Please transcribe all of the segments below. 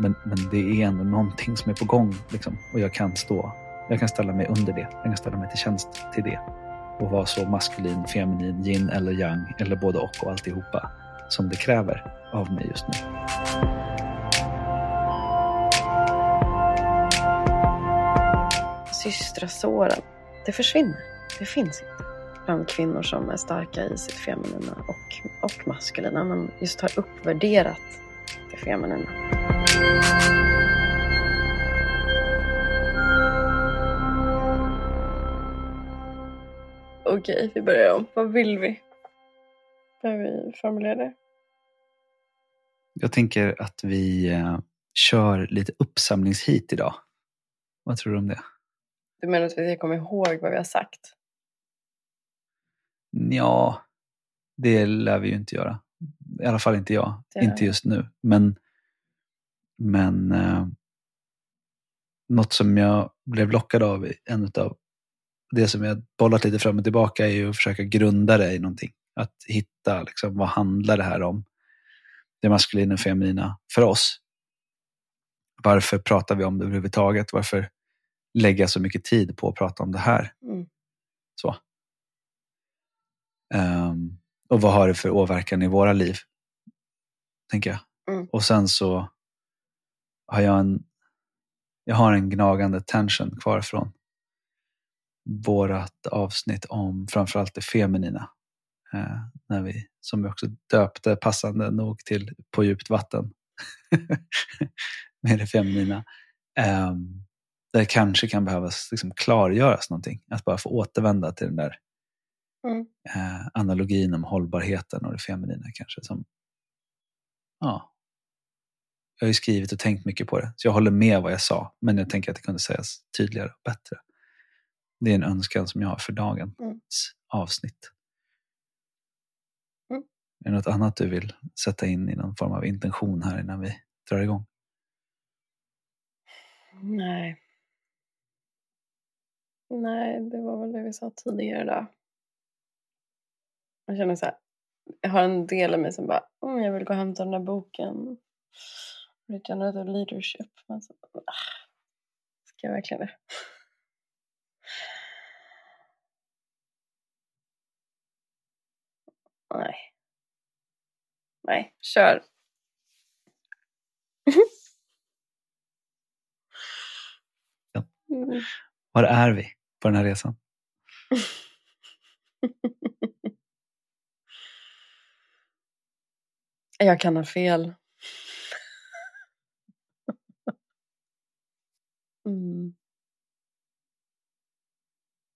Men, men det är ändå någonting som är på gång. Liksom, och jag kan stå, jag kan ställa mig under det. Jag kan ställa mig till tjänst till det. Och vara så maskulin, feminin, yin eller yang, eller både och och alltihopa som det kräver av mig just nu. Systrasåren, det försvinner. Det finns inte bland kvinnor som är starka i sitt feminina och, och maskulina, men just har uppvärderat det feminina. Okej, vi börjar om. Vad vill vi? Behöver vi formulera det? Jag tänker att vi eh, kör lite uppsamlingshit idag. Vad tror du om det? Du menar att vi ska komma ihåg vad vi har sagt? Ja, det lär vi ju inte göra. I alla fall inte jag. Det- Inte just nu. Men, men eh, något som jag blev lockad av, en av det som jag bollat lite fram och tillbaka är ju att försöka grunda det i någonting. Att hitta liksom, vad handlar det här om? Det maskulina och feminina för oss. Varför pratar vi om det överhuvudtaget? Varför lägga så mycket tid på att prata om det här? Mm. Så. Ehm, och vad har det för åverkan i våra liv? Tänker jag. Mm. Och sen så har jag en, jag har en gnagande tension kvar från vårat avsnitt om framförallt det feminina. Eh, när vi, som vi också döpte passande nog till På djupt vatten. med det feminina. Ehm, där det kanske kan behövas liksom klargöras någonting. Att bara få återvända till den där Mm. eh, analogin om hållbarheten och det feminina kanske. Som, ja, jag har ju skrivit och tänkt mycket på det, så jag håller med vad jag sa. Men jag tänker att det kunde sägas tydligare och bättre. Det är en önskan som jag har för dagens Mm. avsnitt. Mm. Är det något annat du vill sätta in i någon form av intention här innan vi drar igång? Nej. Nej, det var väl det vi sa tidigare då. Jag känner så här. Jag har en del av mig som bara, mm, jag vill gå och hämta den där boken. Regenerative leadership. Men så, ah, ska jag verkligen det? Nej. Nej, kör. Ja. Mm. Var är vi på den här resan? Jag kan ha fel. Mm.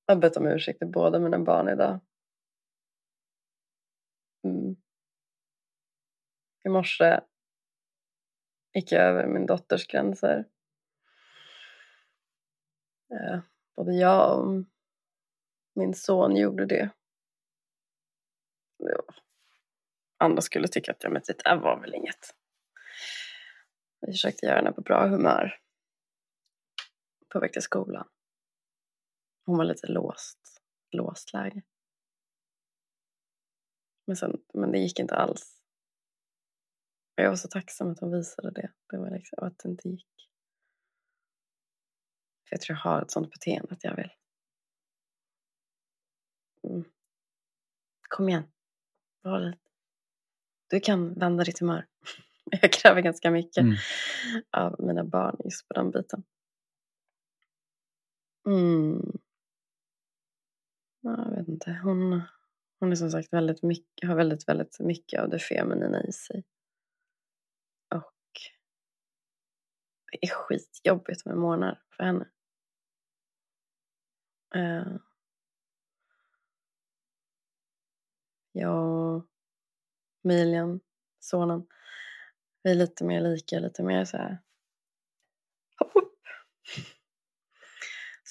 Jag har bett om ursäkt till båda mina barn idag. Mm. I morse gick jag över min dotters gränser. Eh, både jag och min son gjorde det. Ja. Andra skulle tycka att ja, men det där var väl inget. Vi försökte göra henne på bra humör. På väg till skolan. Hon var lite låst, låst läge. Men, sen, men det gick inte alls. Jag var så tacksam att hon visade det. Det var liksom att det inte gick. För jag tror jag har ett sånt beteende att jag vill. Mm. Kom igen. Var lite. Du kan vända ditt humör. Jag kräver ganska mycket Mm. av mina barn just på den biten. Mm. Jag vet inte. Hon, hon är som sagt väldigt mycket, har väldigt, väldigt mycket av det feminina i sig. Och det är skitjobbigt med morgnar för henne. Uh. jag och Milian, sonen, vi är lite mer lika, lite mer så här. Hopp, hopp.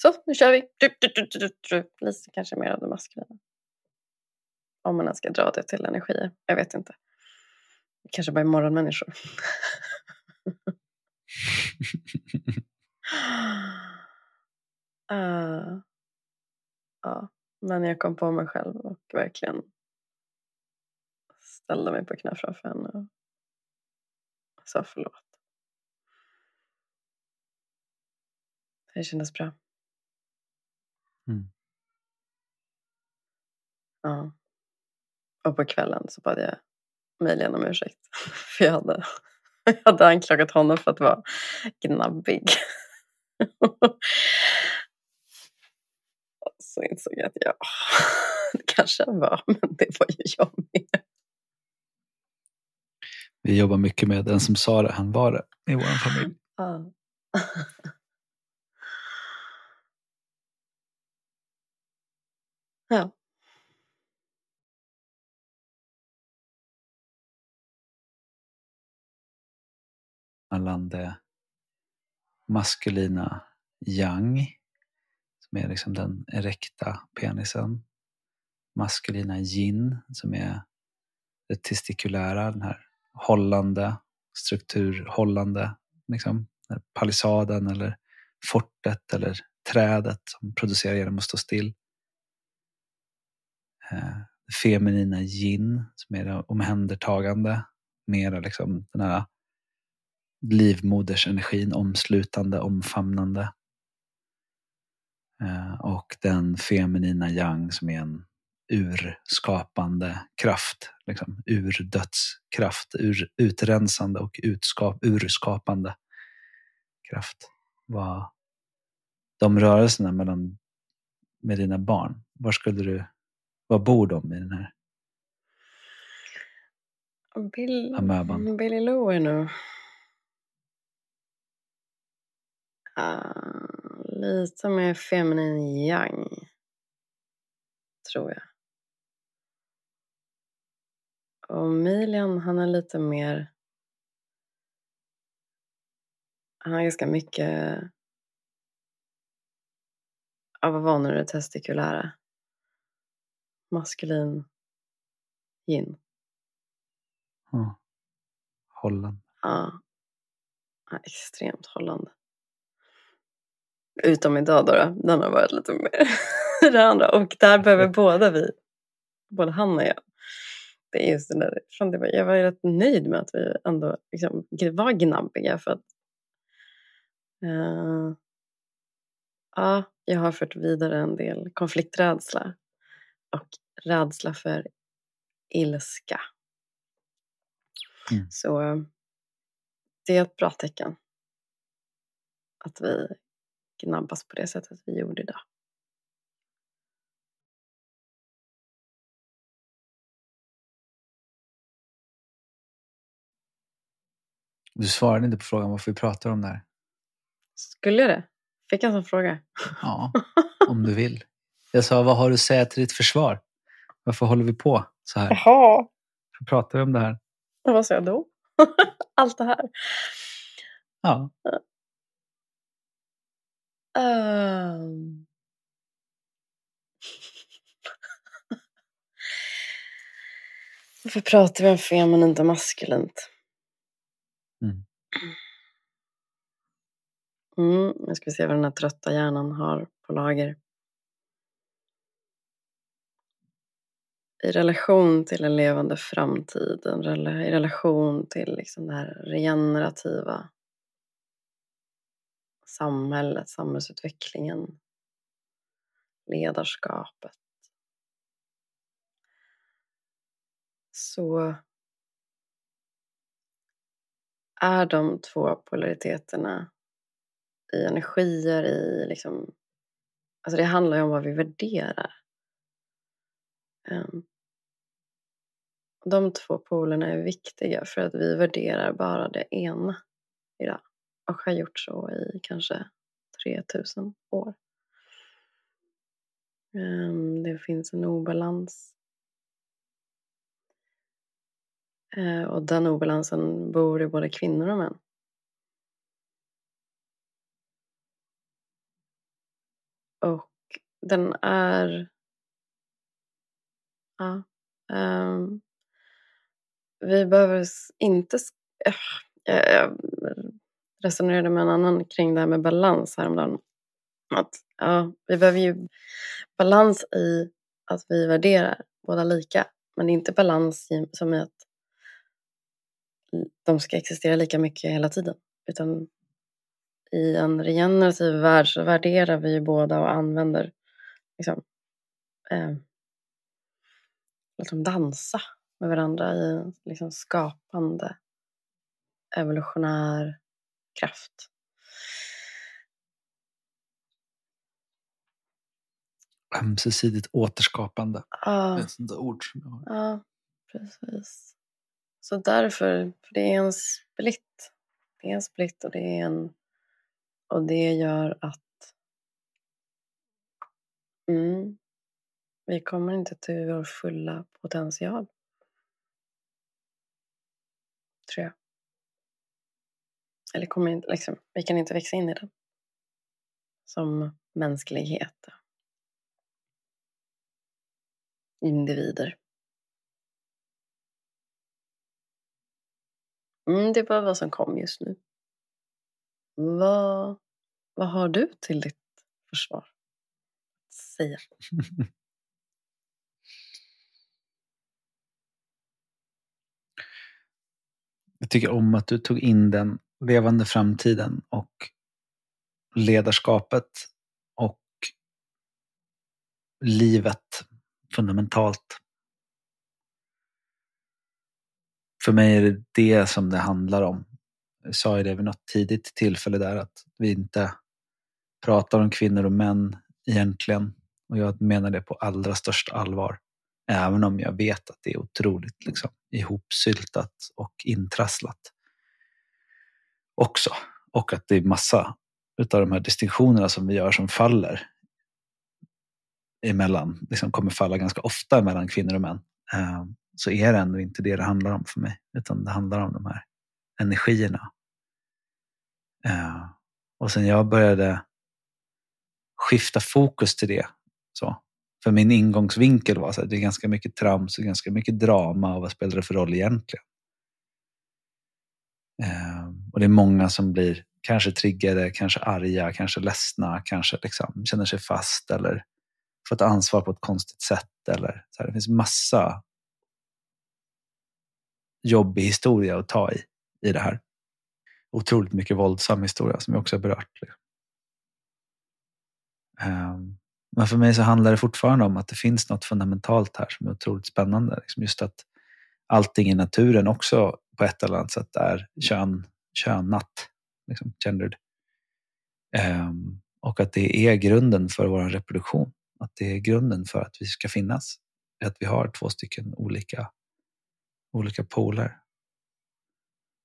Så, nu kör vi. Lite kanske mer av det maskulina. Om man ens ska dra det till energier. Jag vet inte. Kanske bara är morgonmänniskor. uh, ja, men jag kom på mig själv och verkligen ställde mig på knä framför henne och sa förlåt. Det kändes bra. Mm. Ja. Och på kvällen så bad jag Emilian om ursäkt. För jag hade, jag hade anklagat honom för att vara gnabbig. Så insåg jag att ja, det kanske han var, men det var ju jag med. Vi jobbar mycket med den som sa det, han var det i vår familj. Ja. Mellan det maskulina yang, som är liksom den erekta penisen, maskulina yin, som är det testikulära, den här hållande, strukturhållande, liksom, palissaden eller fortet eller trädet som producerar genom att stå still. Eh, det feminina yin, som är det omhändertagande, mera liksom den här livmodersenergin, omslutande, omfamnande. Eh, Och den feminina yang som är en urskapande kraft, liksom, urdödskraft, ur, utrensande och utskap, urskapande kraft. Vad, de rörelserna mellan, med dina barn, var skulle du, var bor de i den här Bill, amöban? Billy Lou är nog ah, lite mer feminin yang, tror jag. Och Milian, han är lite mer... Han har ganska mycket av vad var nu det testikulära? Maskulin yin. Ja. Holland. Ja. ja extremt hållande. Utom idag då, då. Den har varit lite mer det andra. Och där behöver båda vi, både han och jag. Det är just det där, var, jag var rätt nöjd med att vi ändå liksom var gnabbiga för att eh, ja, jag har fört vidare en del konflikträdsla och rädsla för ilska. Mm. Så det är ett bra tecken. Att vi gnabbas på det sättet vi gjorde idag. Du svarade inte på frågan varför vi pratar om det här. Skulle jag det? Fick jag en sån fråga? Ja, om du vill. Jag sa, vad har du att säga till ditt försvar? Varför håller vi på så här? Jaha, Varför pratar vi om det här? vad sa jag då? Allt det här. Ja, Um... Varför pratar vi om feminint och maskulint? Mm. Mm, nu ska vi se vad den här trötta hjärnan har på lager. I relation till en levande framtid, i relation till liksom det här regenerativa samhället, samhällsutvecklingen, ledarskapet. Så är de två polariteterna i energier, i liksom... Alltså det handlar ju om vad vi värderar. Ehm, de två polerna är viktiga för att vi värderar bara det ena idag och har gjort så i kanske 3000 år. Ehm, det finns en obalans. Eh, och den obalansen bor i både kvinnor och män. Och den är... Ja. Um, vi behöver inte... Äh, Jag jag resonerade med en annan kring det här med balans häromdagen. Att, ja, vi behöver ju balans i att vi värderar båda lika. Men det är inte balans i, som i att de ska existera lika mycket hela tiden. Utan i en regenerativ värld så värderar vi ju båda och använder liksom, eh, liksom dansa med varandra i liksom skapande evolutionär kraft. Ömsesidigt återskapande. Ja, Ett sånt där ord som jag har. ja precis. Så därför, för det är en split. Det är en split och det är en och det gör att mm, vi kommer inte till vår fulla potential. Tror jag. Eller kommer inte, liksom, vi kan inte växa in i den. Som mänsklighet. Individer. Mm, det var vad som kom just nu. Vad, vad har du till ditt försvar säga? Jag tycker om att du tog in den levande framtiden och ledarskapet och livet fundamentalt. För mig är det det som det handlar om. Jag sa ju det vid något tidigt tillfälle där att vi inte pratar om kvinnor och män egentligen. Och jag menar det på allra största allvar. Även om jag vet att det är otroligt liksom, ihopsyltat och intrasslat också. Och att det är massa utav de här distinktionerna som vi gör som faller emellan, liksom kommer falla ganska ofta mellan kvinnor och män. Eh, så är det ändå inte det det handlar om för mig, utan det handlar om de här energierna. Eh, och sen jag började skifta fokus till det, så, för min ingångsvinkel var att det är ganska mycket trams och ganska mycket drama och vad spelar det för roll egentligen? Eh, och det är många som blir kanske triggade, kanske arga, kanske ledsna, kanske liksom känner sig fast eller får ta ansvar på ett konstigt sätt. Eller, så här, det finns massa jobbig historia att ta i, i det här. Otroligt mycket våldsam historia som vi också har berört. Um, men för mig så handlar det fortfarande om att det finns något fundamentalt här som är otroligt spännande. Liksom just att allting i naturen också på ett eller annat sätt är kön, könat, liksom gendered. Um, och att det är grunden för vår reproduktion. Att det är grunden för att vi ska finnas. Att vi har två stycken olika, olika poler.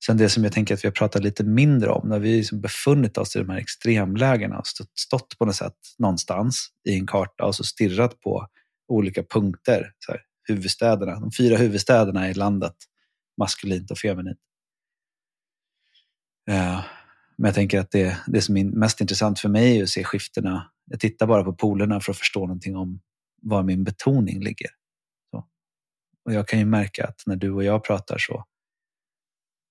Sen det som jag tänker att vi har pratat lite mindre om, när vi liksom befunnit oss i de här extremlägena och stått, stått på något sätt någonstans i en karta och så stirrat på olika punkter. Så här, huvudstäderna, de fyra huvudstäderna i landet, maskulint och feminint. Eh, men jag tänker att det, det som är mest intressant för mig är att se skiftena. Jag tittar bara på polerna för att förstå någonting om var min betoning ligger. Så. Och jag kan ju märka att när du och jag pratar så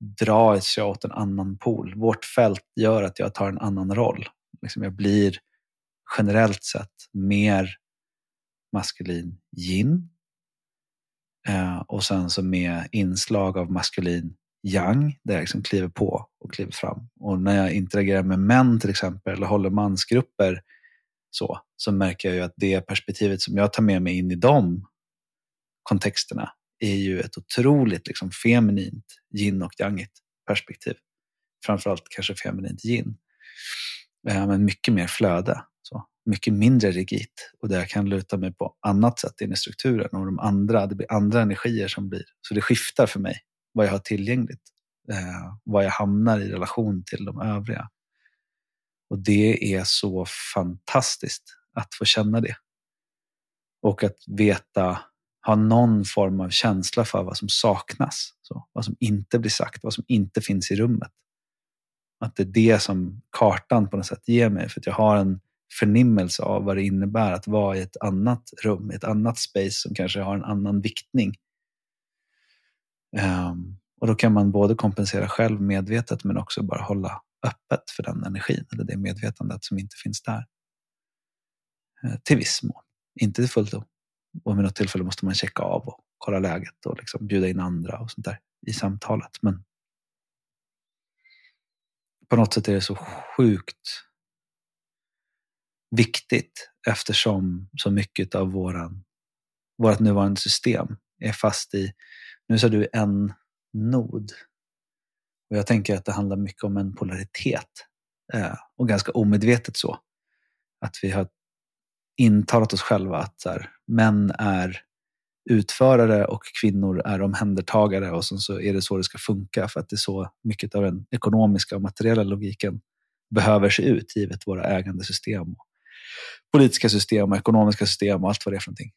dras jag åt en annan pol. Vårt fält gör att jag tar en annan roll. Liksom jag blir generellt sett mer maskulin yin. Eh, och sen så med inslag av maskulin yang, där jag liksom kliver på och kliver fram. Och när jag interagerar med män till exempel, eller håller mansgrupper, så, så märker jag ju att det perspektivet som jag tar med mig in i de kontexterna är ju ett otroligt liksom, feminint yin och yangigt perspektiv. Framförallt kanske feminint yin. Eh, men mycket mer flöde. Så. Mycket mindre rigitt och där jag kan luta mig på annat sätt in i strukturen och de andra, det blir andra energier som blir. Så det skiftar för mig vad jag har tillgängligt. Eh, vad jag hamnar i relation till de övriga. Och det är så fantastiskt att få känna det. Och att veta, ha någon form av känsla för vad som saknas. Så, vad som inte blir sagt, vad som inte finns i rummet. Att det är det som kartan på något sätt ger mig. För att jag har en förnimmelse av vad det innebär att vara i ett annat rum, i ett annat space som kanske har en annan viktning. Um, och då kan man både kompensera själv medvetet men också bara hålla öppet för den energin eller det medvetandet som inte finns där. Uh, till viss mån, inte till fullt. Och vid något tillfälle måste man checka av och kolla läget och liksom bjuda in andra och sånt där i samtalet. Men på något sätt är det så sjukt viktigt eftersom så mycket av våran, vårt nuvarande system är fast i, nu sa du en nod. Och jag tänker att det handlar mycket om en polaritet. Eh, och ganska omedvetet så. Att vi har intalat oss själva att så här, män är utförare och kvinnor är omhändertagare och sen så är det så det ska funka för att det är så mycket av den ekonomiska och materiella logiken behöver se ut givet våra ägandesystem, och politiska system och ekonomiska system och allt vad det är för någonting.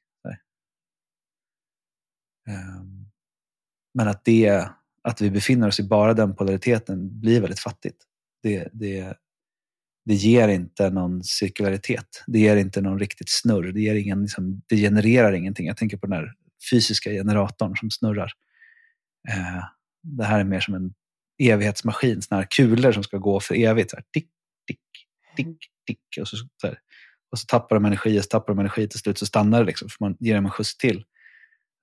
Men att, det, att vi befinner oss i bara den polariteten blir väldigt fattigt. Det, det, det ger inte någon cirkularitet. Det ger inte någon riktigt snurr. Det, ger ingen, liksom, det genererar ingenting. Jag tänker på den här fysiska generatorn som snurrar. Eh, det här är mer som en evighetsmaskin, sådana här kulor som ska gå för evigt. Så här, tick, tick, tick, tick. Och så, så här, och så tappar de energi och så tappar de energi till slut så stannar det liksom, för man ger dem en skjuts till.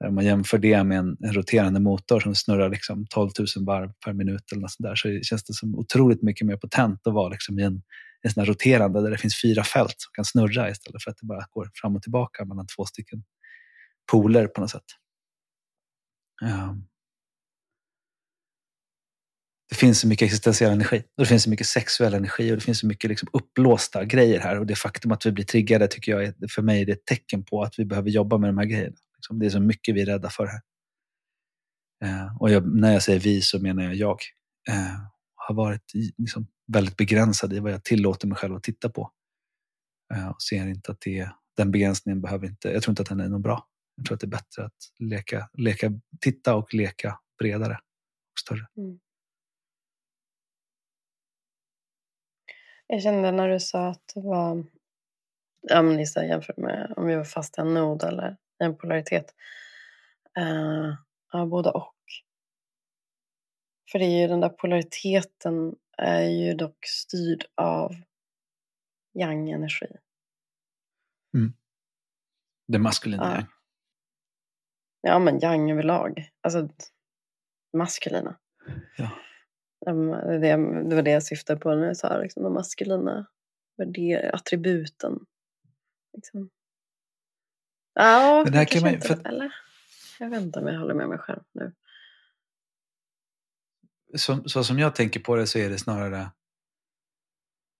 Om man jämför det med en, en, roterande motor som snurrar liksom 12 000 varv per minut eller något sånt där, så känns det som otroligt mycket mer potent att vara liksom i en, en sån roterande där det finns fyra fält som kan snurra istället för att det bara går fram och tillbaka mellan två stycken poler på något sätt. Um, det finns så mycket existentiell energi och det finns så mycket sexuell energi och det finns så mycket liksom upplåsta grejer här. Och det faktum att vi blir triggade tycker jag är, för mig är det ett tecken på att vi behöver jobba med de här grejerna. Liksom, det är så mycket vi är rädda för här. Eh, och jag, när jag säger vi så menar jag jag. Eh, har varit liksom väldigt begränsad i vad jag tillåter mig själv att titta på. Eh, och ser inte att det, den begränsningen behöver inte, jag tror inte att den är någon bra. Jag tror att det är bättre att leka, leka, titta och leka bredare och större. Mm. Jag kände när du sa att det var, ja men Lisa jämfört med om vi var fast i en nod eller en polaritet. Uh, ja, både och. För det är ju den där polariteten är ju dock styrd av yang-energi. Mm. Det maskulina ja. yang. Ja, men yang överlag. Alltså maskulina. Ja. Det, det var det jag syftade på när jag sa liksom, de maskulina attributen. Liksom. Ja, men här kan man, för... eller? Jag vet inte om jag håller med mig själv nu. Så, så som jag tänker på det så är det snarare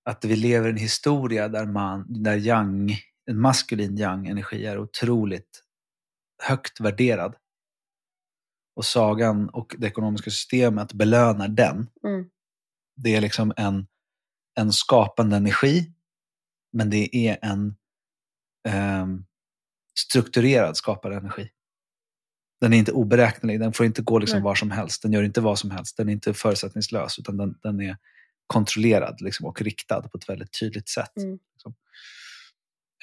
att vi lever i en historia där, man, där yang, en maskulin yang-energi är otroligt högt värderad. Och sagan och det ekonomiska systemet belönar den. Mm. Det är liksom en, en skapande energi, men det är en eh, strukturerad skapande energi. Den är inte oberäknelig, den får inte gå liksom var som helst. Den gör inte vad som helst, den är inte förutsättningslös, utan den, den är kontrollerad liksom, och riktad på ett väldigt tydligt sätt. Mm. Liksom.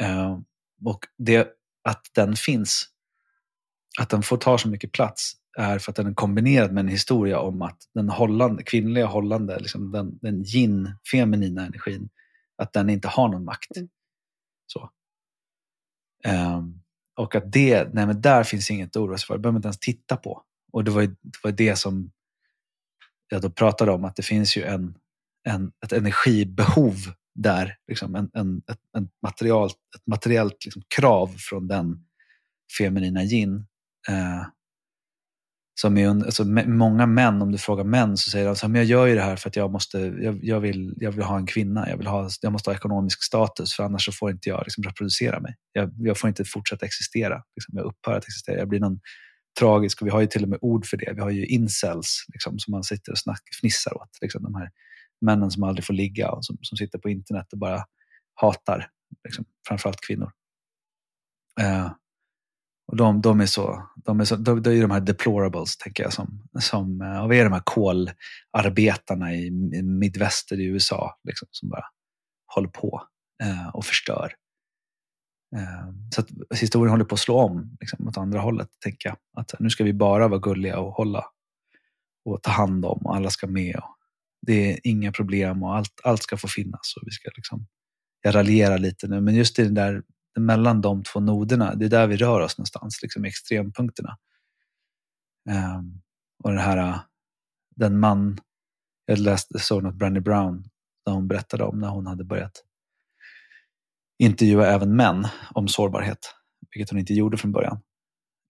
Uh, och det, att den finns att den får ta så mycket plats är för att den är kombinerad med en historia om att den hollande, kvinnliga hållande, liksom den, den yin, feminina energin, att den inte har någon makt. Mm. Så. Um, och att det, nej men där finns inget att oroa sig för, det behöver man inte ens titta på. Och det var ju det, var det som jag då pratade om, att det finns ju en, en, ett energibehov där, liksom en, en, ett, en material, ett materiellt liksom krav från den feminina yin Eh, som är, alltså, många män, om du frågar män, så säger de att jag gör ju det här för att jag, måste, jag, jag, vill, jag vill ha en kvinna. Jag, vill ha, jag måste ha ekonomisk status för annars så får inte jag liksom, reproducera mig. Jag, jag får inte fortsätta existera. Liksom, jag upphör att existera. Jag blir någon tragisk och vi har ju till och med ord för det. Vi har ju incels liksom, som man sitter och snack, fnissar åt. Liksom, de här männen som aldrig får ligga och som, som sitter på internet och bara hatar liksom, framförallt kvinnor. Uh, och de, de är så, de är så, de, de är de här deplorables, tänker jag, som, som eh, och vi är de här kolarbetarna i midväster i USA, liksom, som bara håller på eh, och förstör. Eh, så att historien håller på att slå om liksom, åt andra hållet, tänker jag. Att nu ska vi bara vara gulliga och hålla och ta hand om och alla ska med. Och det är inga problem och allt, allt ska få finnas. Och vi ska liksom, jag raljerar lite nu, men just i den där mellan de två noderna, det är där vi rör oss någonstans, liksom i extrempunkterna. Um, och den här, den man, Jag läste, såg något Brandy Brown där hon berättade om när hon hade börjat intervjua även män om sårbarhet, vilket hon inte gjorde från början.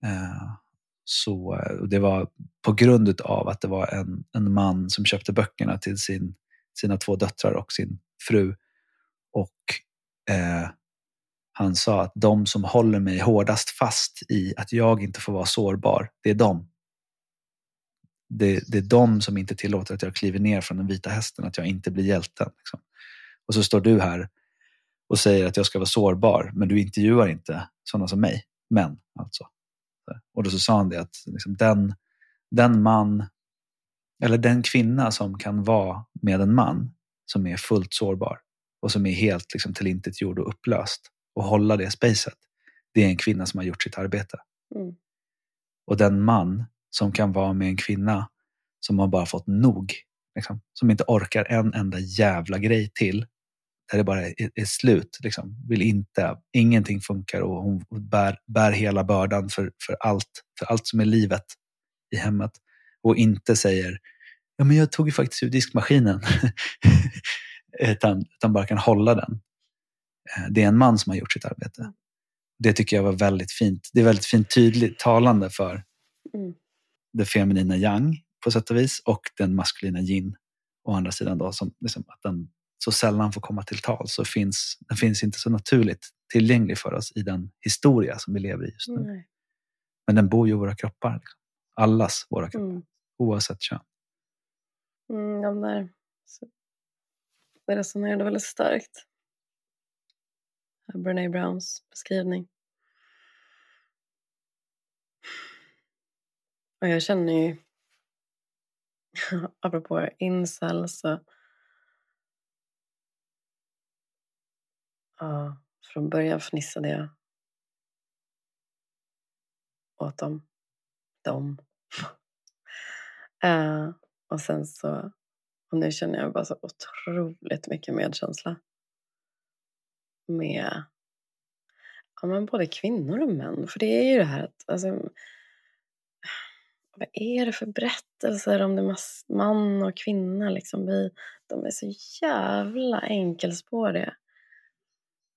Uh, så det var på grund av att det var en, en man som köpte böckerna till sin, sina två döttrar och sin fru. Och eh, han sa att de som håller mig hårdast fast i att jag inte får vara sårbar, det är de. Det, det är de som inte tillåter att jag kliver ner från den vita hästen, att jag inte blir hjälten. Liksom. Och så står du här och säger att jag ska vara sårbar, men du intervjuar inte sådana som mig, män alltså. Och då så sa han det att liksom den, den man, eller den kvinna som kan vara med en man som är fullt sårbar och som är helt liksom, tillintetgjord och upplöst och hålla det spacet, det är en kvinna som har gjort sitt arbete. Mm. Och den man som kan vara med en kvinna som har bara fått nog, liksom, som inte orkar en enda jävla grej till, där det bara är, är slut. Liksom. Vill inte, ingenting funkar och hon bär, bär hela bördan för, för, allt, för allt som är livet i hemmet. Och inte säger, ja men jag tog ju faktiskt ur diskmaskinen. utan, utan bara kan hålla den. Eh, det är en man som har gjort sitt arbete. Det tycker jag var väldigt fint. Det är väldigt fint tydligt talande för Mm. det feminina yang på sätt och vis och den maskulina yin å andra sidan. Då, som, liksom, att den så sällan får komma till tal så finns den finns inte så naturligt tillgänglig för oss i den historia som vi lever i just nu. Nej. Men den bor ju i våra kroppar. Liksom. Allas våra kroppar, Mm. oavsett kön. Mm, de där. Så det resonerade väldigt starkt. Brené Browns beskrivning. Och jag känner ju, apropå incels, så ja, från början fnissade jag åt dem. Dem. uh, och sen så, och nu känner jag bara så otroligt mycket medkänsla. Med ja, men både kvinnor och män. För det är ju det här att, alltså, vad är det för berättelser om det man och kvinna liksom? Vi, de är så jävla enkelspåriga.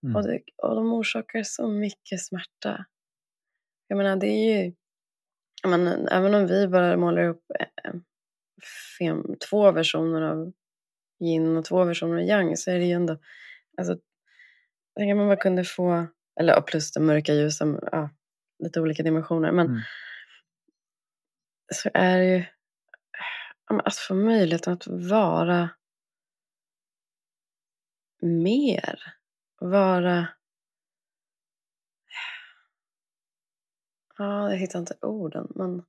Mm. Och, det, och de orsakar så mycket smärta. Jag menar, det är ju... Menar, även om vi bara målar upp eh, fem, två versioner av yin och två versioner av yang så är det ju ändå... Alltså, tänk om man bara kunde få... Eller plus det mörka ljusa, ja, lite olika dimensioner. Men Mm. så är det ju... Att få möjligheten att vara mer. Vara... Ja, jag hittar inte orden, men...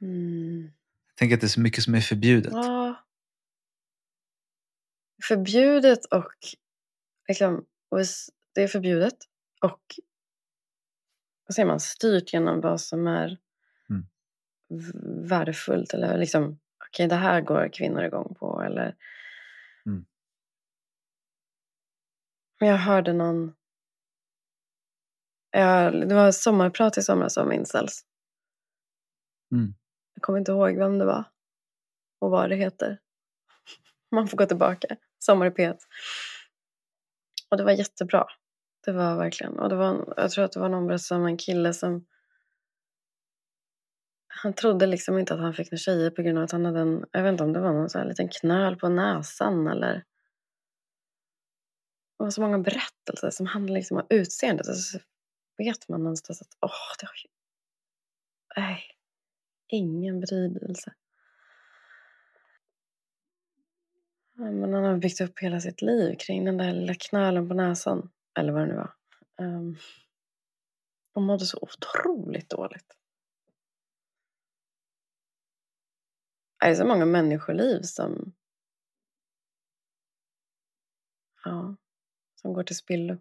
Mm. Jag tänker att det är så mycket som är förbjudet. Ja. Förbjudet och... Liksom, det är förbjudet och vad säger man, styrt genom vad som är Mm. värdefullt. Eller liksom, okej, det här går kvinnor igång på. Eller... Mm. Jag hörde någon... Jag, det var sommarprat i somras om incels. Mm. Jag kommer inte ihåg vem det var och vad det heter. Man får gå tillbaka. Sommar i P1. Och det var jättebra. Det var verkligen. Och det var, jag tror att det var någon berättelse om en kille som han trodde liksom inte att han fick några tjejer på grund av att han hade en, jag vet inte om det var någon sån här liten knöl på näsan eller det var så många berättelser som handlade liksom om utseendet. Och så vet man någonstans att åh, det har ju... Nej, ingen betydelse. Ja, Men han har byggt upp hela sitt liv kring den där lilla knölen på näsan. Eller vad det nu var. Um, och mådde så otroligt dåligt. Det är så många människoliv som... Ja, som går till spillo.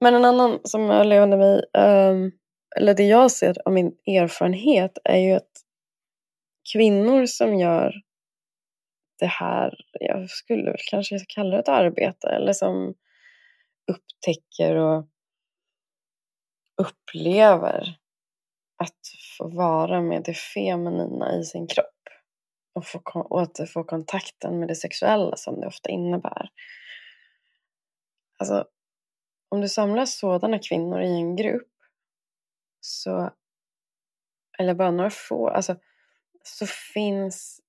Men en annan som är levande mig, ehm, eller det jag ser av min erfarenhet är ju att kvinnor som gör det här, jag skulle väl kanske kalla det ett arbete, eller som upptäcker och upplever att få vara med det feminina i sin kropp och, få, återfå kontakten med det sexuella som det ofta innebär. Alltså, om du samlar sådana kvinnor i en grupp så, eller bara några få, alltså, så finns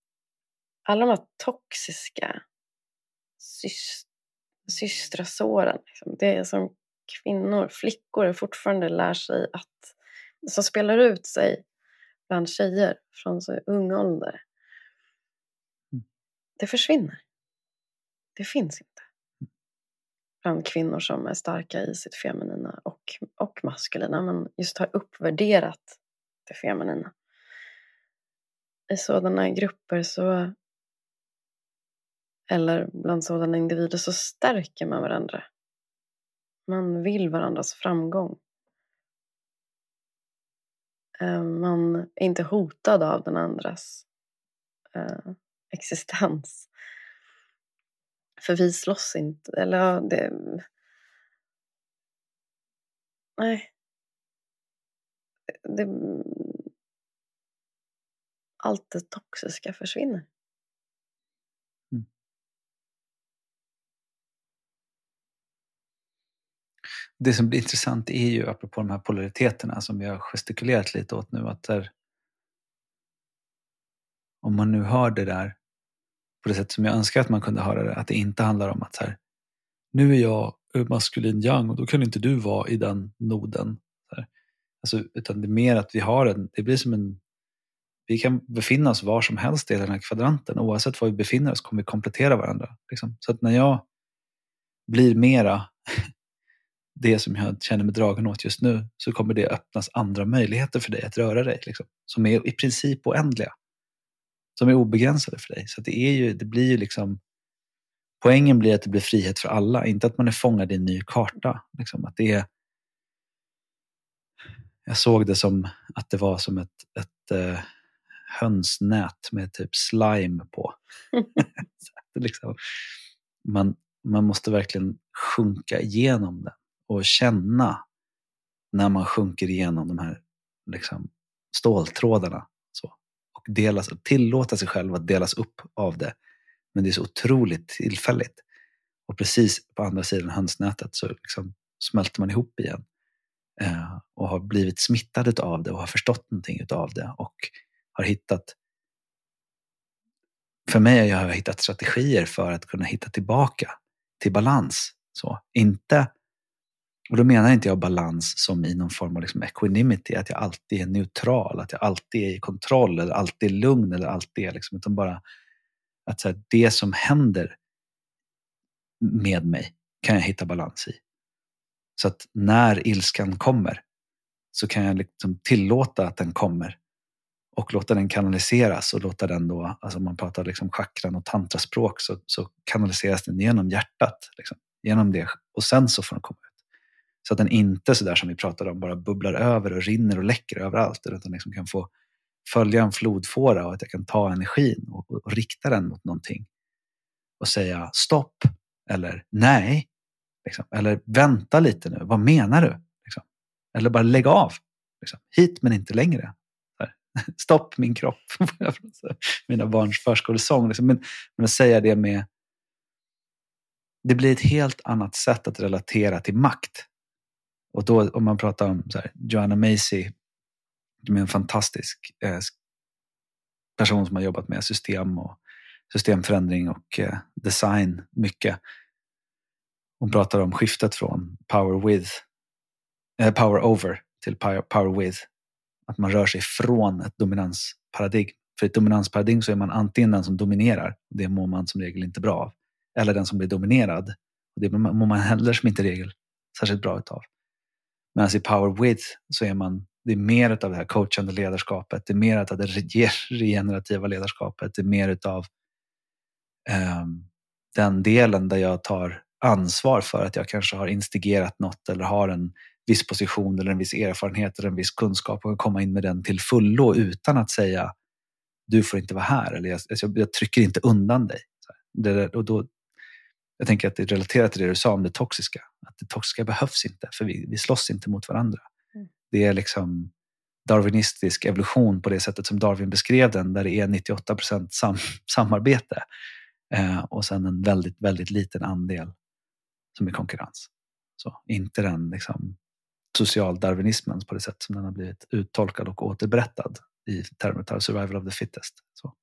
alla de här toxiska syst, systrasåren. Liksom. Det är som kvinnor, flickor fortfarande lär sig att, som spelar ut sig bland tjejer från så ung ålder. Mm. Det försvinner. Det finns inte. Bland kvinnor som är starka i sitt feminina och, och maskulina men just har uppvärderat det feminina. I sådana grupper så eller bland sådana individer så stärker man varandra. Man vill varandras framgång. Eh, man är inte hotad av den andras eh, existens. För vi slåss inte, eller ja, det... Nej. Det, allt det toxiska försvinner. Mm. det som blir intressant är ju, apropå de här polariteterna som vi har gestikulerat lite åt nu, att där, om man nu hör det där på det sätt som jag önskar att man kunde höra det, att det inte handlar om att så här, nu är jag maskulin yang och då kan inte du vara i den noden. Alltså, utan det är mer att vi har en, det blir som en, vi kan befinna oss var som helst i den här kvadranten. Oavsett var vi befinner oss kommer vi komplettera varandra. Liksom. Så att när jag blir mera det som jag känner mig dragen åt just nu så kommer det öppnas andra möjligheter för dig att röra dig. Liksom, som är i princip oändliga. Som är obegränsade för dig. Så det, är ju, det blir ju liksom Poängen blir att det blir frihet för alla, inte att man är fångad i en ny karta. Liksom, att det är, jag såg det som att det var som ett, ett uh, hönsnät med typ slime på. liksom, man, man måste verkligen sjunka igenom det och känna när man sjunker igenom de här liksom, ståltrådarna. Så. Och delas, tillåta sig själv att delas upp av det. Men det är så otroligt tillfälligt. Och precis på andra sidan hönsnätet så liksom smälter man ihop igen. Eh, och har blivit smittad av det och har förstått någonting av det och har hittat för mig har jag hittat strategier för att kunna hitta tillbaka till balans. Så, inte och då menar inte jag balans som i någon form av liksom equanimity, att jag alltid är neutral, att jag alltid är i kontroll eller alltid är lugn eller alltid är liksom, utan bara att så här, det som händer med mig kan jag hitta balans i. Så att när ilskan kommer så kan jag liksom tillåta att den kommer och låta den kanaliseras och låta den då, alltså om man pratar liksom chakran och tantraspråk så, så kanaliseras den genom hjärtat. Liksom, genom det och sen så får den komma ut. Så att den inte sådär som vi pratade om bara bubblar över och rinner och läcker överallt utan liksom kan få följa en flodfåra och att jag kan ta energin och, och, och rikta den mot någonting och säga stopp eller nej. Liksom. Eller vänta lite nu, vad menar du? Liksom. Eller bara lägg av. Liksom. Hit men inte längre. Stopp min kropp. Mina barns förskolesång. Liksom. Men, men att säga det med... Det blir ett helt annat sätt att relatera till makt. Och då om man pratar om så här, Joanna Macy, som är en fantastisk eh, person som har jobbat med system och systemförändring och eh, design mycket. Hon pratar om skiftet från power with, eh, power over till power, power with. Att man rör sig från ett dominansparadigm. För i ett dominansparadigm så är man antingen den som dominerar, det mår man som regel inte bra av. Eller den som blir dominerad, och det mår man heller som inte regel särskilt bra utav. Medan i Power With så är man, det är mer av det här coachande ledarskapet, det är mer av det regenerativa ledarskapet, det är mer av eh, den delen där jag tar ansvar för att jag kanske har instigerat något eller har en viss position eller en viss erfarenhet eller en viss kunskap och kan komma in med den till fullo utan att säga du får inte vara här eller jag, jag, jag trycker inte undan dig. Det, och då, jag tänker att det är relaterat till det du sa om det toxiska. Att det toxiska behövs inte, för vi, vi slåss inte mot varandra. Mm. Det är liksom darwinistisk evolution på det sättet som Darwin beskrev den, där det är 98 procent sam samarbete eh, och sen en väldigt, väldigt liten andel som är konkurrens. Så, inte den liksom, socialdarwinismen på det sätt som den har blivit uttolkad och återberättad i termer av survival of the fittest. Så.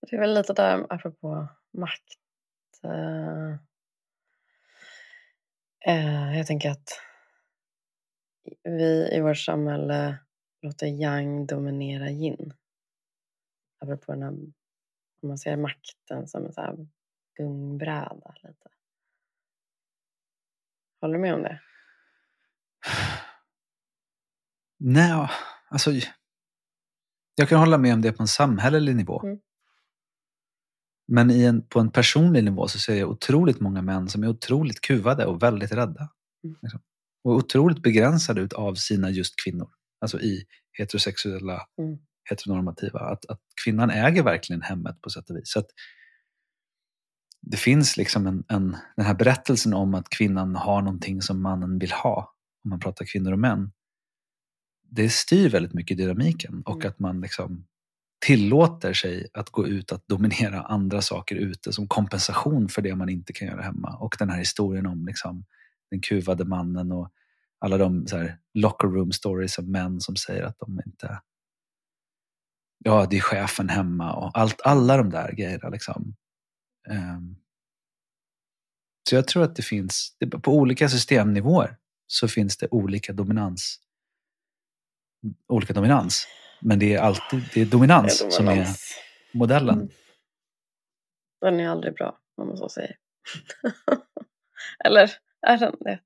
Det är väl lite där, apropå makt. Eh, eh jag tänker att vi i vårt samhälle låter yang dominera yin. Apropå den här, om man ser makten som en så här gungbräda lite. Håller du med om det? Nej, alltså jag kan hålla med om det på en samhällelig nivå. Mm. Men en, på en personlig nivå så ser jag otroligt många män som är otroligt kuvade och väldigt rädda. Mm. Liksom. Och otroligt begränsade av sina just kvinnor. Alltså i heterosexuella, mm. heteronormativa. Att, att kvinnan äger verkligen hemmet på sätt och vis. Så att det finns liksom en, en, den här berättelsen om att kvinnan har någonting som mannen vill ha. Om man pratar kvinnor och män. Det styr väldigt mycket dynamiken och mm. att man liksom tillåter sig att gå ut att dominera andra saker ute som kompensation för det man inte kan göra hemma. Och den här historien om liksom, den kuvade mannen och alla de så här, locker room stories av män som säger att de inte... Ja, det är chefen hemma och allt, alla de där grejerna. Liksom. Um, så jag tror att det finns, på olika systemnivåer så finns det olika dominans. Olika dominans. Men det är alltid det är dominans, det är dominans. som är modellen. Mm. Den är aldrig bra, om man så säger. Eller är den det?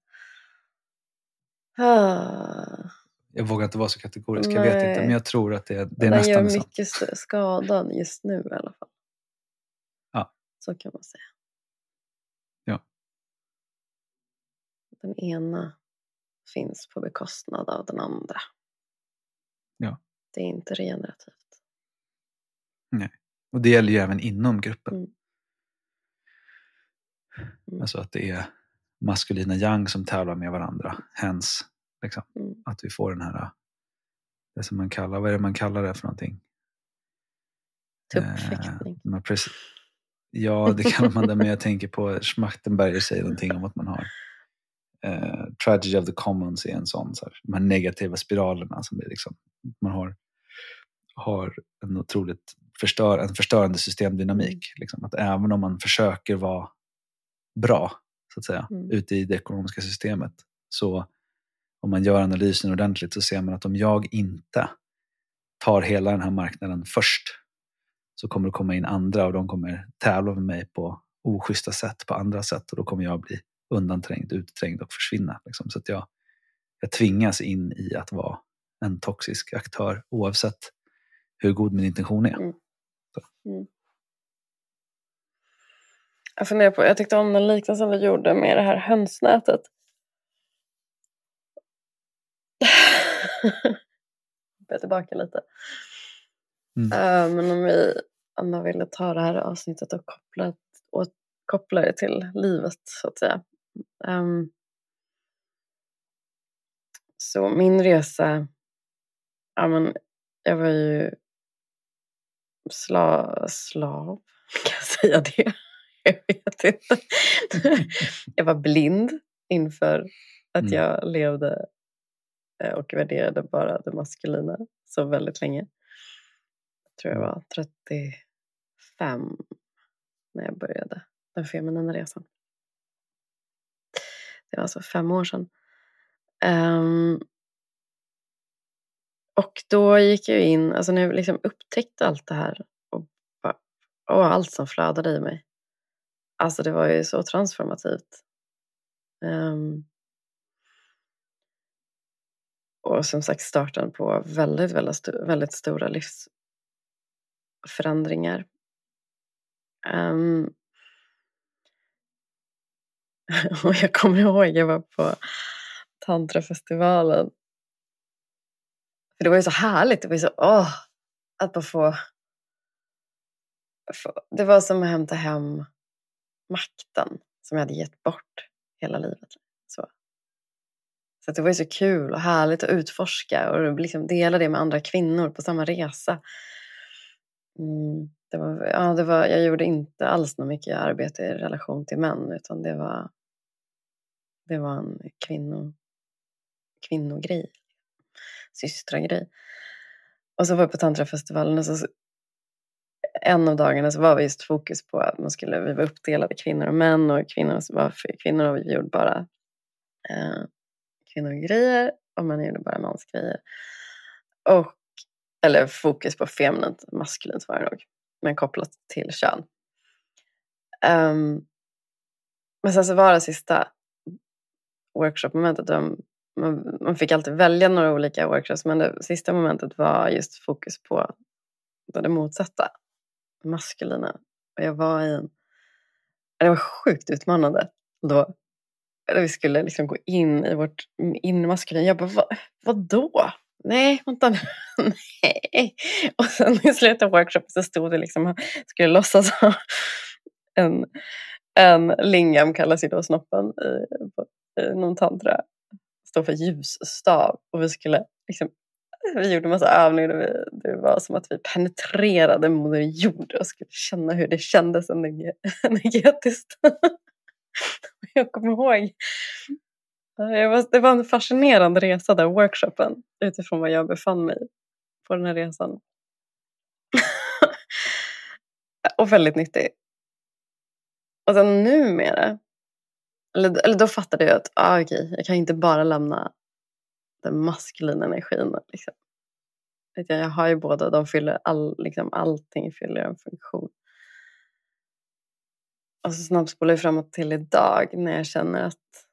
Ah. Jag vågar inte vara så kategorisk, jag vet inte. Men jag tror att det, det är den nästan Den gör mycket skada just nu i alla fall. Så kan man säga. Ja. Den ena finns på bekostnad av den andra. Ja. Det är inte regenerativt. Nej, och det gäller ju även inom gruppen. Mm. Mm. Alltså att det är maskulina yang som tävlar med varandra. Hens, liksom. Mm. Att vi får den här, det som man kallar, vad är det man kallar det för någonting? Tuppfäktning. Eh, ja, det kallar man det, men jag tänker på Schmachtenberger säger någonting om att man har eh, Tragedy of the Commons är en sån, så här, de här negativa spiralerna som är liksom, man har, har en otroligt förstör, en förstörande systemdynamik. Liksom. Att även om man försöker vara bra, så att säga, mm. ute i det ekonomiska systemet, så om man gör analysen ordentligt så ser man att om jag inte tar hela den här marknaden först så kommer det komma in andra och de kommer tävla med mig på oschyssta sätt, på andra sätt och då kommer jag bli undanträngd, utträngd och försvinna. Liksom. Så att jag, jag tvingas in i att vara en toxisk aktör oavsett hur god min intention är. Mm. Mm. Jag funderar på, jag tyckte om den liknelsen du gjorde med det här hönsnätet. Jag tillbaka lite. Mm. Uh, men om vi Anna ville ta det här avsnittet och koppla, och koppla det till livet så att säga. Um, så min resa, ja men jag var ju sla, slav, kan jag säga det? Jag vet inte. jag var blind inför att mm. jag levde eh, och värderade bara det maskulina så väldigt länge. Tror jag var 35 när jag började den feminina resan. Det var alltså fem år sedan. Um, och då gick jag in, alltså när jag liksom upptäckte allt det här och, och allt som flödade i mig. Alltså det var ju så transformativt. Um, och som sagt starten på väldigt, väldigt, väldigt stora förändringar. Um, och jag kommer ihåg, jag var på tantrafestivalen. För det var ju så härligt, det var ju så, åh, att bara få, få det var som att hämta hem makten som jag hade gett bort hela livet. Så, Så det var ju så kul och härligt att utforska och liksom dela det med andra kvinnor på samma resa. Mm, det var, ja, det var, jag gjorde inte alls något mycket arbete i relation till män utan det var, det var en kvinno, kvinnogrej, systragrej. Och så var jag på tantrafestivalen och så en av dagarna så var vi just fokus på att man skulle, vi var uppdelade kvinnor och män och kvinnor var för kvinnor och vi gjorde bara eh, kvinnogrejer och män gjorde bara mansgrejer. Och, eller fokus på feminint, maskulint var det nog, men kopplat till kön. Um, men sen så var det sista workshopmomentet. man, man fick alltid välja några olika workshops men det sista momentet var just fokus på det motsatta maskulina. Och jag var i en... Det var sjukt utmanande då. Vi skulle liksom gå in i vårt inre maskulina. Jag bara, vad, vadå? Nej, vänta nu. Nej. Och sen i slutet av workshopen så stod det liksom, skulle låtsas ha en, en lingam kallas ju då snoppen i, i någon tantra. Står för ljusstav och vi skulle liksom vi gjorde massa övningar. Vi, det var som att vi penetrerade Moder Jord och skulle känna hur det kändes energetiskt. jag kommer ihåg. Eh, det var en fascinerande resa där, workshopen, utifrån var jag befann mig på den här resan. och väldigt nyttig. Och sen numera, eller, eller då fattade jag att ah, okay, jag kan inte bara lämna den maskulina energin. Liksom. Jag har ju båda, de fyller all, liksom, allting fyller en funktion. Och så snabbspolar jag framåt till idag när jag känner att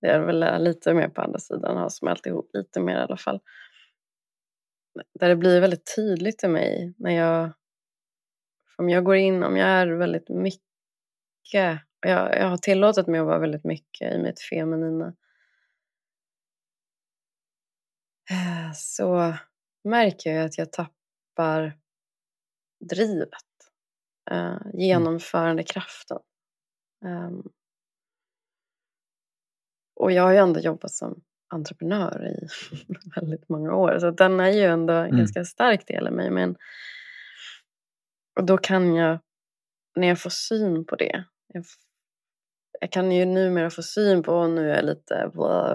det är väl lite mer på andra sidan, har smält ihop lite mer i alla fall. Där det blir väldigt tydligt till mig när jag, om jag går in, om jag är väldigt mycket, jag, jag har tillåtit mig att vara väldigt mycket i mitt feminina Eh, så märker jag att jag tappar drivet, eh, mm. genomförandekraften. Um, och jag har ju ändå jobbat som entreprenör i väldigt många år så den är ju ändå en mm. ganska stark del i mig. Men, och då kan jag, när jag får syn på det, jag, jag kan ju numera få syn på, och nu är jag lite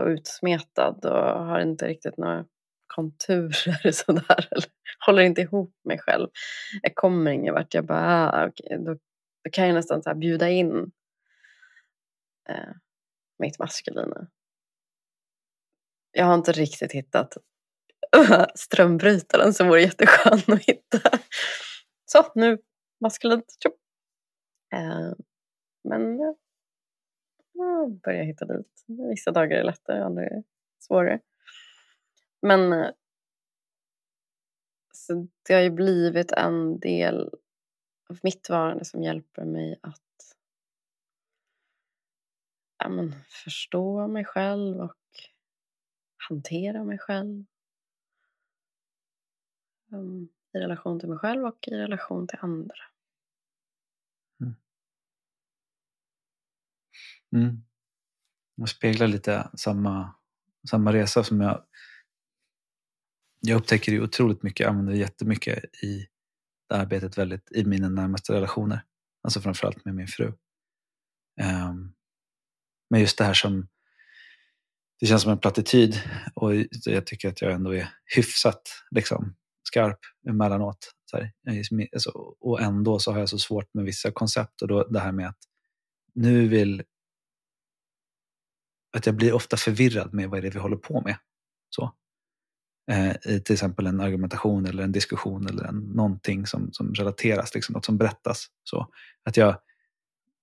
utsmetad och har inte riktigt några konturer sådär. Eller håller inte ihop mig själv. Jag kommer ingen vart. Jag bara, ah, okay, då, då, kan jag nästan så bjuda in eh, mitt maskulina. Jag har inte riktigt hittat strömbrytaren som vore jätteskön att hitta. Så, nu maskulint. Eh, men jag börjar hitta dit. Vissa dagar är lättare, andra är svårare. Men eh, så det har ju blivit en del av mitt varande som hjälper mig att ja, men, förstå mig själv och hantera mig själv. Um, I relation till mig själv och i relation till andra. Mm. Mm. Jag speglar lite samma, samma resa som jag jag upptäcker det otroligt mycket, jag använder det jättemycket i det arbetet väldigt, i mina närmaste relationer. Alltså framförallt med min fru. Um, men just det här som, det känns som en plattityd och jag tycker att jag ändå är hyfsat liksom, skarp emellanåt. Så här. Alltså, och ändå så har jag så svårt med vissa koncept och då det här med att nu vill att jag blir ofta förvirrad med vad det är vi håller på med. Så eh, i till exempel en argumentation eller en diskussion eller en, någonting som, som relateras, liksom, något som berättas. Så att jag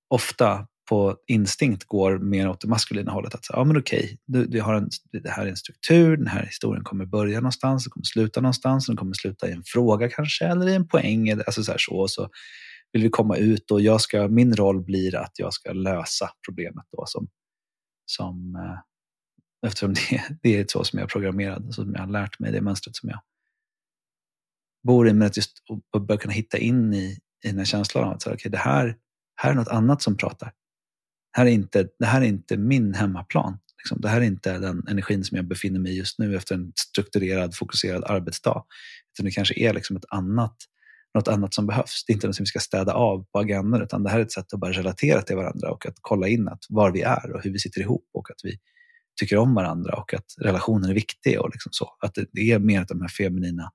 ofta på instinkt går mer åt det maskulina hållet. Att säga, ja men okej, du, du har en, det här är en struktur, den här historien kommer börja någonstans, den kommer sluta någonstans, den kommer sluta i en fråga kanske, eller i en poäng. Eller, alltså så, här, så, så vill vi komma ut och jag ska, min roll blir att jag ska lösa problemet då som, som eh, Eftersom det, det är så som jag är programmerad, så som jag har lärt mig, det mönstret som jag bor i. Men att just börja kunna hitta in i, i den här känslan av att så, okay, det här, här är något annat som pratar. Här är inte, det här är inte min hemmaplan. Liksom. Det här är inte den energin som jag befinner mig i just nu efter en strukturerad, fokuserad arbetsdag. Utan det kanske är liksom ett annat, något annat som behövs. Det är inte något som vi ska städa av på agendan utan det här är ett sätt att bara relatera till varandra och att kolla in att var vi är och hur vi sitter ihop och att vi tycker om varandra och att relationen är viktig. Och liksom så. Att det är mer de här feminina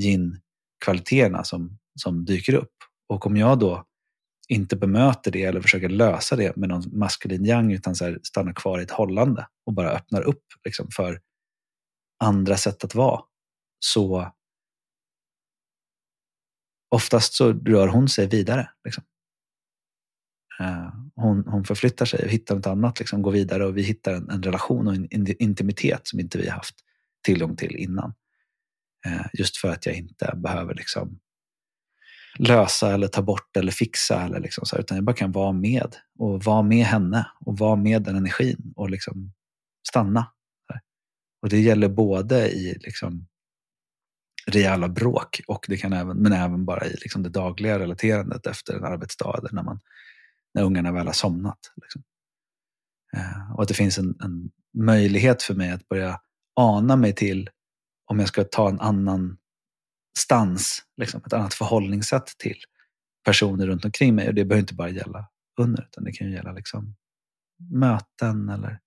yin-kvaliteterna som, som dyker upp. Och om jag då inte bemöter det eller försöker lösa det med någon maskulin yang utan så här, stannar kvar i ett hållande och bara öppnar upp liksom, för andra sätt att vara. Så oftast så rör hon sig vidare. Liksom. Eh, hon, hon förflyttar sig och hittar något annat, liksom, går vidare och vi hittar en, en relation och en intimitet som inte vi haft tillgång till innan. Eh, just för att jag inte behöver liksom, lösa eller ta bort eller fixa. Eller liksom så, utan jag bara kan vara med och vara med henne och vara med den energin och liksom stanna. Och det gäller både i liksom rejäla bråk och det kan även, men även bara i liksom det dagliga relaterandet efter en arbetsdag eller när, man, när ungarna väl har somnat. Liksom. Eh, och att det finns en, en möjlighet för mig att börja ana mig till om jag ska ta en annan stans, liksom, ett annat förhållningssätt till personer runt omkring mig. Och det behöver inte bara gälla under, utan det kan ju gälla liksom, möten eller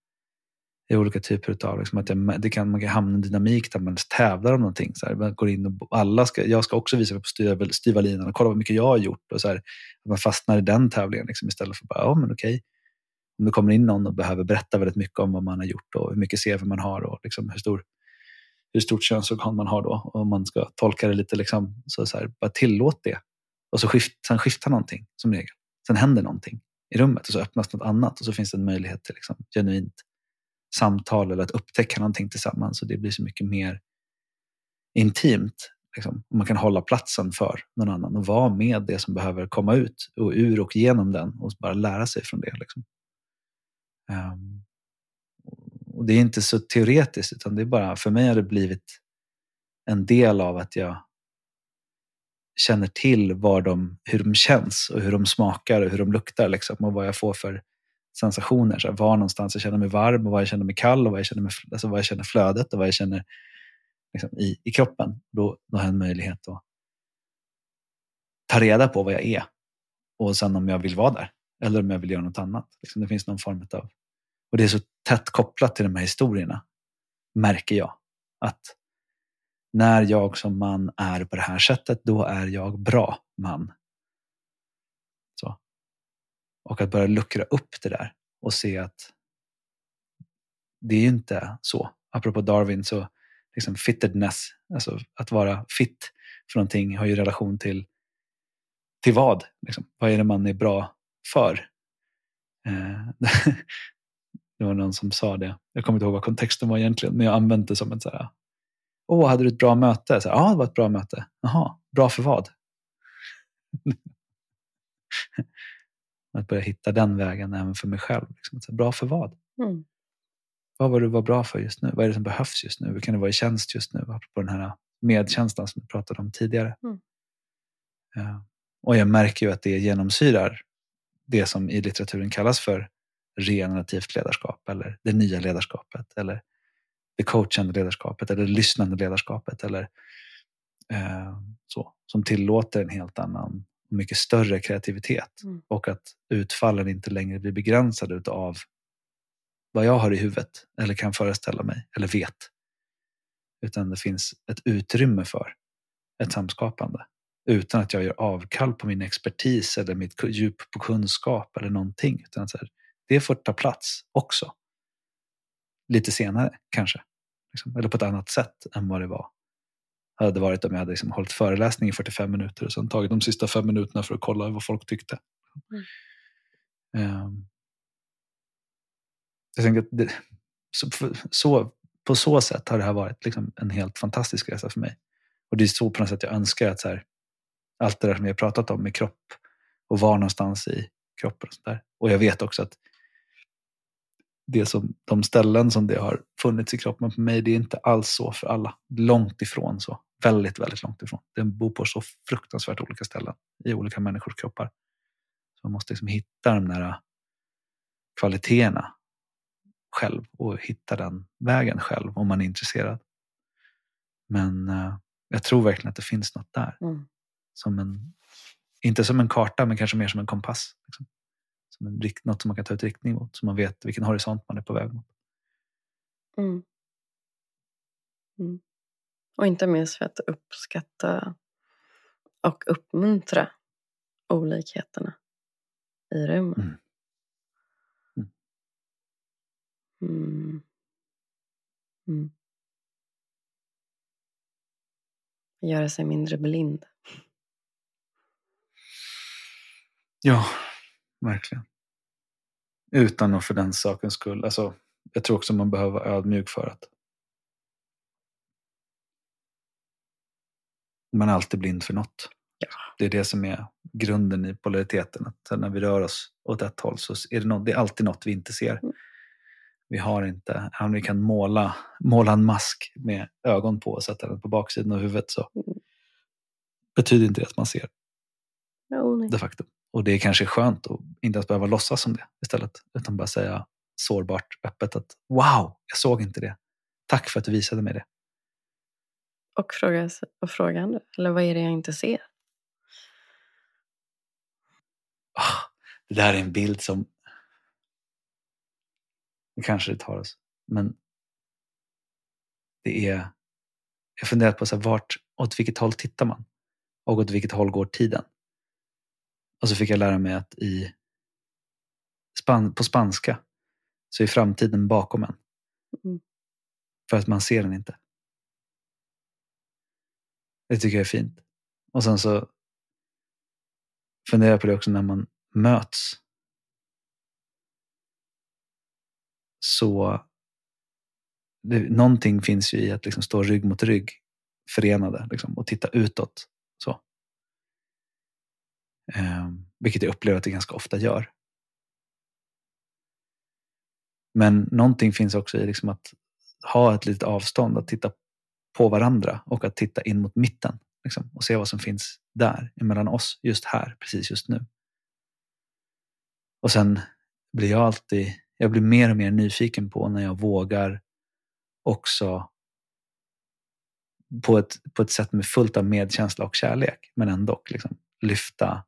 i olika typer av, liksom, att jag, det kan, man kan hamna i en dynamik där man tävlar om någonting. Så här, man går in och alla ska, jag ska också visa mig på styva, styva linan och kolla vad mycket jag har gjort. Och så här, att man fastnar i den tävlingen liksom, istället för bara, ja men okej. Om det kommer in någon och behöver berätta väldigt mycket om vad man har gjort och hur mycket CV man har och liksom hur stor hur stort könsorgan man har då. Om man ska tolka det lite, liksom, så, så här, bara tillåt det. Och så skift, sen skiftar någonting som regel. Sen händer någonting i rummet och så öppnas något annat och så finns det en möjlighet till liksom, genuint samtal eller att upptäcka någonting tillsammans. Och det blir så mycket mer intimt. Liksom. Man kan hålla platsen för någon annan och vara med det som behöver komma ut och ur och genom den och bara lära sig från det. Liksom. Um, och det är inte så teoretiskt utan det är bara, för mig har det blivit en del av att jag känner till var de, hur de känns och hur de smakar och hur de luktar liksom, och vad jag får för sensationer. Så här, var någonstans jag känner mig varm och var jag känner mig kall och var jag känner, mig, alltså var jag känner flödet och vad jag känner liksom, i, i kroppen. Då, då har jag en möjlighet att ta reda på vad jag är och sen om jag vill vara där eller om jag vill göra något annat. Liksom, det finns någon form av och det är så tätt kopplat till de här historierna, märker jag. Att när jag som man är på det här sättet, då är jag bra man. Så. Och att börja luckra upp det där och se att det är ju inte så. Apropå Darwin, så liksom fittedness, alltså att vara fit för någonting har ju relation till, till vad? Liksom. Vad är det man är bra för? Eh, Det var någon som sa det. Jag kommer inte ihåg vad kontexten var egentligen, men jag använde det som ett så här. Åh, hade du ett bra möte? Så här, ja, det var ett bra möte. Jaha, bra för vad? att börja hitta den vägen även för mig själv. Liksom. Så bra för vad? Mm. Vad var du var bra för just nu? Vad är det som behövs just nu? Hur kan du vara i tjänst just nu? Apropå den här medkänslan som du pratade om tidigare. Mm. Ja. Och jag märker ju att det genomsyrar det som i litteraturen kallas för regenerativt ledarskap eller det nya ledarskapet eller det coachande ledarskapet eller det lyssnande ledarskapet eller eh, så, som tillåter en helt annan, mycket större kreativitet mm. och att utfallen inte längre blir begränsade av vad jag har i huvudet eller kan föreställa mig eller vet. Utan det finns ett utrymme för ett samskapande utan att jag gör avkall på min expertis eller mitt djup på kunskap eller någonting. Utan så här, det får ta plats också. Lite senare kanske. Liksom. Eller på ett annat sätt än vad det var. Hade varit om jag hade liksom hållit föreläsning i 45 minuter och sen tagit de sista fem minuterna för att kolla vad folk tyckte. Mm. Um, jag tänker att det, så, så, på så sätt har det här varit liksom en helt fantastisk resa för mig. Och det är så på något sätt jag önskar att så här, allt det där som vi har pratat om med kropp och var någonstans i kroppen och sånt där. Och jag vet också att det som, de ställen som det har funnits i kroppen för mig, det är inte alls så för alla. Långt ifrån så. Väldigt, väldigt långt ifrån. Den bor på så fruktansvärt olika ställen i olika människors kroppar. Så man måste liksom hitta de där kvaliteterna själv och hitta den vägen själv om man är intresserad. Men uh, jag tror verkligen att det finns något där. Mm. Som en, inte som en karta, men kanske mer som en kompass. Liksom. Som en, något som man kan ta ut riktning mot, så man vet vilken horisont man är på väg mot. Mm. Mm. Och inte minst för att uppskatta och uppmuntra olikheterna i rummet. Mm. Mm. Mm. Göra sig mindre blind. Ja, verkligen. Utan att för den sakens skull. Alltså, jag tror också man behöver vara ödmjuk för att man är alltid blind för något. Ja. Det är det som är grunden i polariteten. Att när vi rör oss åt ett håll så är det, något, det är alltid något vi inte ser. Mm. Vi har inte, om vi kan måla, måla en mask med ögon på och sätta den på baksidan av huvudet så Mm. betyder inte det att man ser nej. de facto. Och det är kanske skönt att inte ens behöva låtsas som det istället. Utan bara säga sårbart, öppet att wow, jag såg inte det. Tack för att du visade mig det. Och fråga, och fråga andra. Eller vad är det jag inte ser? Ah, det där är en bild som det kanske det tar oss. Men det är jag funderar på så här, vart, åt vilket håll tittar man? Och åt vilket håll går tiden? Och så fick jag lära mig att i span, på spanska så är framtiden bakom en. Mm. För att man ser den inte. Det tycker jag är fint. Och sen så funderar jag på det också när man möts. Så det, någonting finns ju i att liksom stå rygg mot rygg förenade liksom, och titta utåt. Så. Eh, vilket jag upplever att det ganska ofta gör. Men någonting finns också i liksom att ha ett litet avstånd, att titta på varandra och att titta in mot mitten liksom, och se vad som finns där emellan oss just här, precis just nu. Och sen blir jag alltid, jag blir mer och mer nyfiken på när jag vågar också på ett, på ett sätt med fullt av medkänsla och kärlek, men ändå liksom, lyfta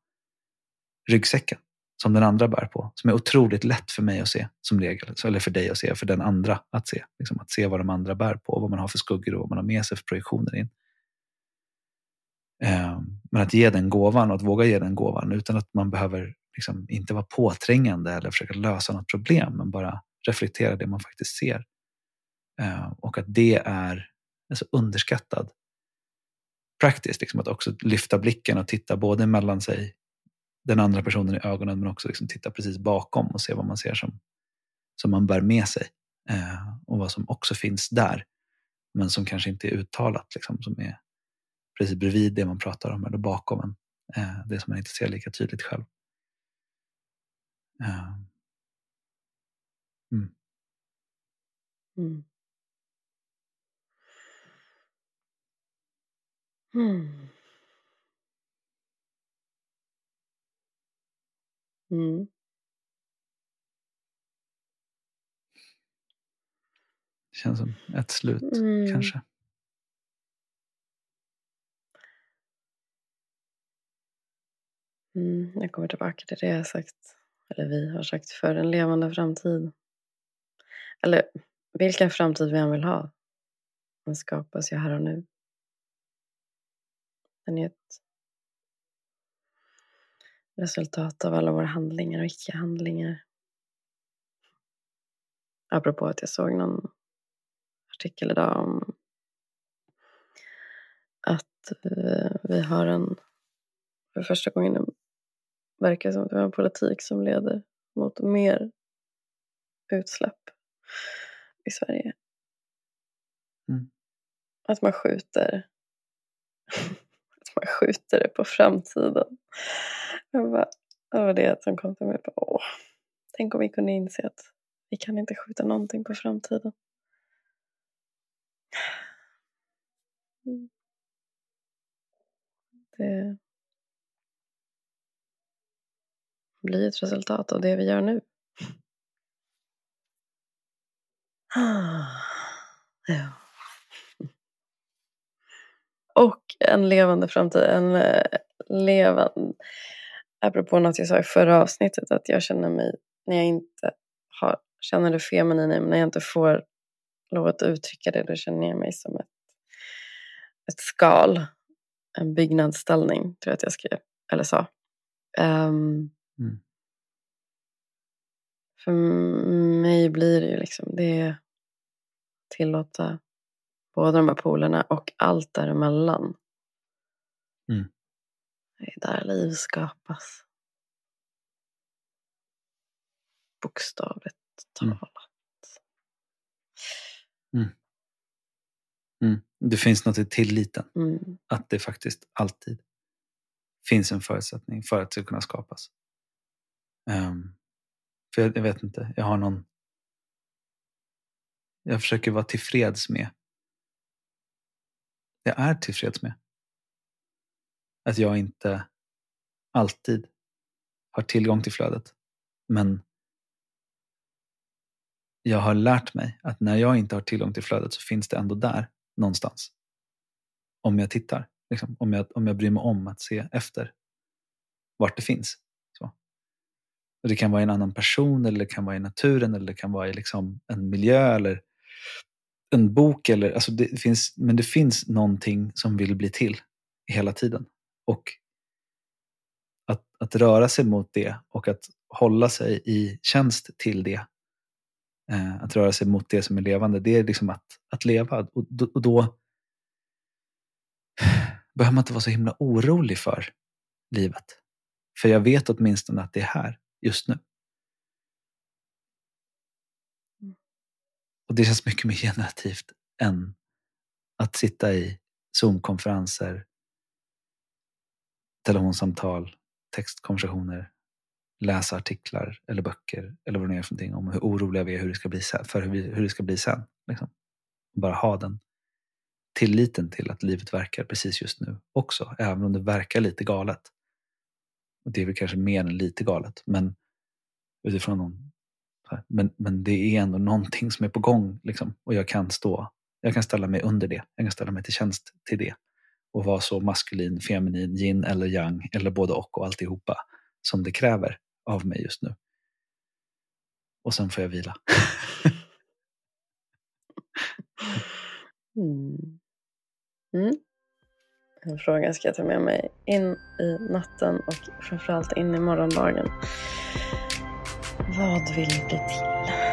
ryggsäcken som den andra bär på. Som är otroligt lätt för mig att se som regel. Eller för dig att se, för den andra att se. Liksom att se vad de andra bär på, vad man har för skuggor och vad man har med sig för projektioner in. Ehm, men att ge den gåvan och att våga ge den gåvan utan att man behöver liksom inte vara påträngande eller försöka lösa något problem, men bara reflektera det man faktiskt ser. Ehm, och att det är alltså underskattad praktiskt, liksom att också lyfta blicken och titta både mellan sig den andra personen i ögonen men också liksom titta precis bakom och se vad man ser som, som man bär med sig. Eh, och vad som också finns där. Men som kanske inte är uttalat, liksom, som är precis bredvid det man pratar om eller bakom en. Eh, det som man inte ser lika tydligt själv. Eh, mm. Mm. Mm. Mm. Det känns som ett slut Mm. kanske. Mm. Jag kommer tillbaka till det jag sagt, eller vi har sagt för en levande framtid. Eller vilken framtid vi än vill ha. Den skapas ju här och nu. Den är ett resultat av alla våra handlingar och icke-handlingar. Apropå att jag såg någon artikel idag om att eh, vi har en, för första gången det verkar som att vi har en politik som leder mot mer utsläpp i Sverige. Mm. Att man skjuter att man skjuter det på framtiden. Jag bara, det var det som kom till mig. Bara, Åh, tänk om vi kunde inse att vi kan inte skjuta någonting på framtiden. Mm. Det blir ett resultat av det vi gör nu. Ja. Och en levande framtid. En eh, levande... Apropå något jag sa i förra avsnittet, att jag känner mig, när jag inte har, känner det feminina, men när jag inte får lov att uttrycka det, då känner jag mig som ett, ett skal. En byggnadsställning, tror jag att jag skrev, eller sa. Um, mm. För mig blir det ju liksom, det tillåta båda de här polerna och allt däremellan. Mm. Det är där liv skapas. Bokstavligt mm. talat. Mm. Mm. Det finns något i tilliten. Mm. Att det faktiskt alltid finns en förutsättning för att det ska kunna skapas. Um, för jag, jag, vet inte, jag har någon... Jag försöker vara tillfreds med. Jag är tillfreds med. Att jag inte alltid har tillgång till flödet. Men jag har lärt mig att när jag inte har tillgång till flödet så finns det ändå där någonstans. Om jag tittar. Liksom, om, jag, om jag bryr mig om att se efter vart det finns. Så. Och det kan vara i en annan person, eller det kan vara i naturen, eller det kan vara i liksom en miljö, eller en bok. Eller, alltså det finns, men det finns någonting som vill bli till hela tiden. Och att, att röra sig mot det och att hålla sig i tjänst till det Eh, att röra sig mot det som är levande, det är liksom att, att leva. Och då, och då behöver man inte vara så himla orolig för livet. För jag vet åtminstone att det är här, just nu. Och det känns mycket mer generativt än att sitta i Zoom-konferenser, telefonsamtal, textkonversationer läsa artiklar eller böcker eller vad det är för någonting om hur oroliga vi är hur det ska bli sen, för hur, vi, hur det ska bli sen. Liksom. Bara ha den tilliten till att livet verkar precis just nu också, även om det verkar lite galet. Och det är väl kanske mer än lite galet, men utifrån någon, men, men det är ändå någonting som är på gång liksom, och jag kan stå, jag kan ställa mig under det, jag kan ställa mig till tjänst till det och vara så maskulin, feminin, yin eller yang eller både och och alltihopa som det kräver av mig just nu. Och sen får jag vila. mm. Mm. En fråga ska jag ta med mig in i natten och framförallt in i morgondagen. Vad vill du bli till?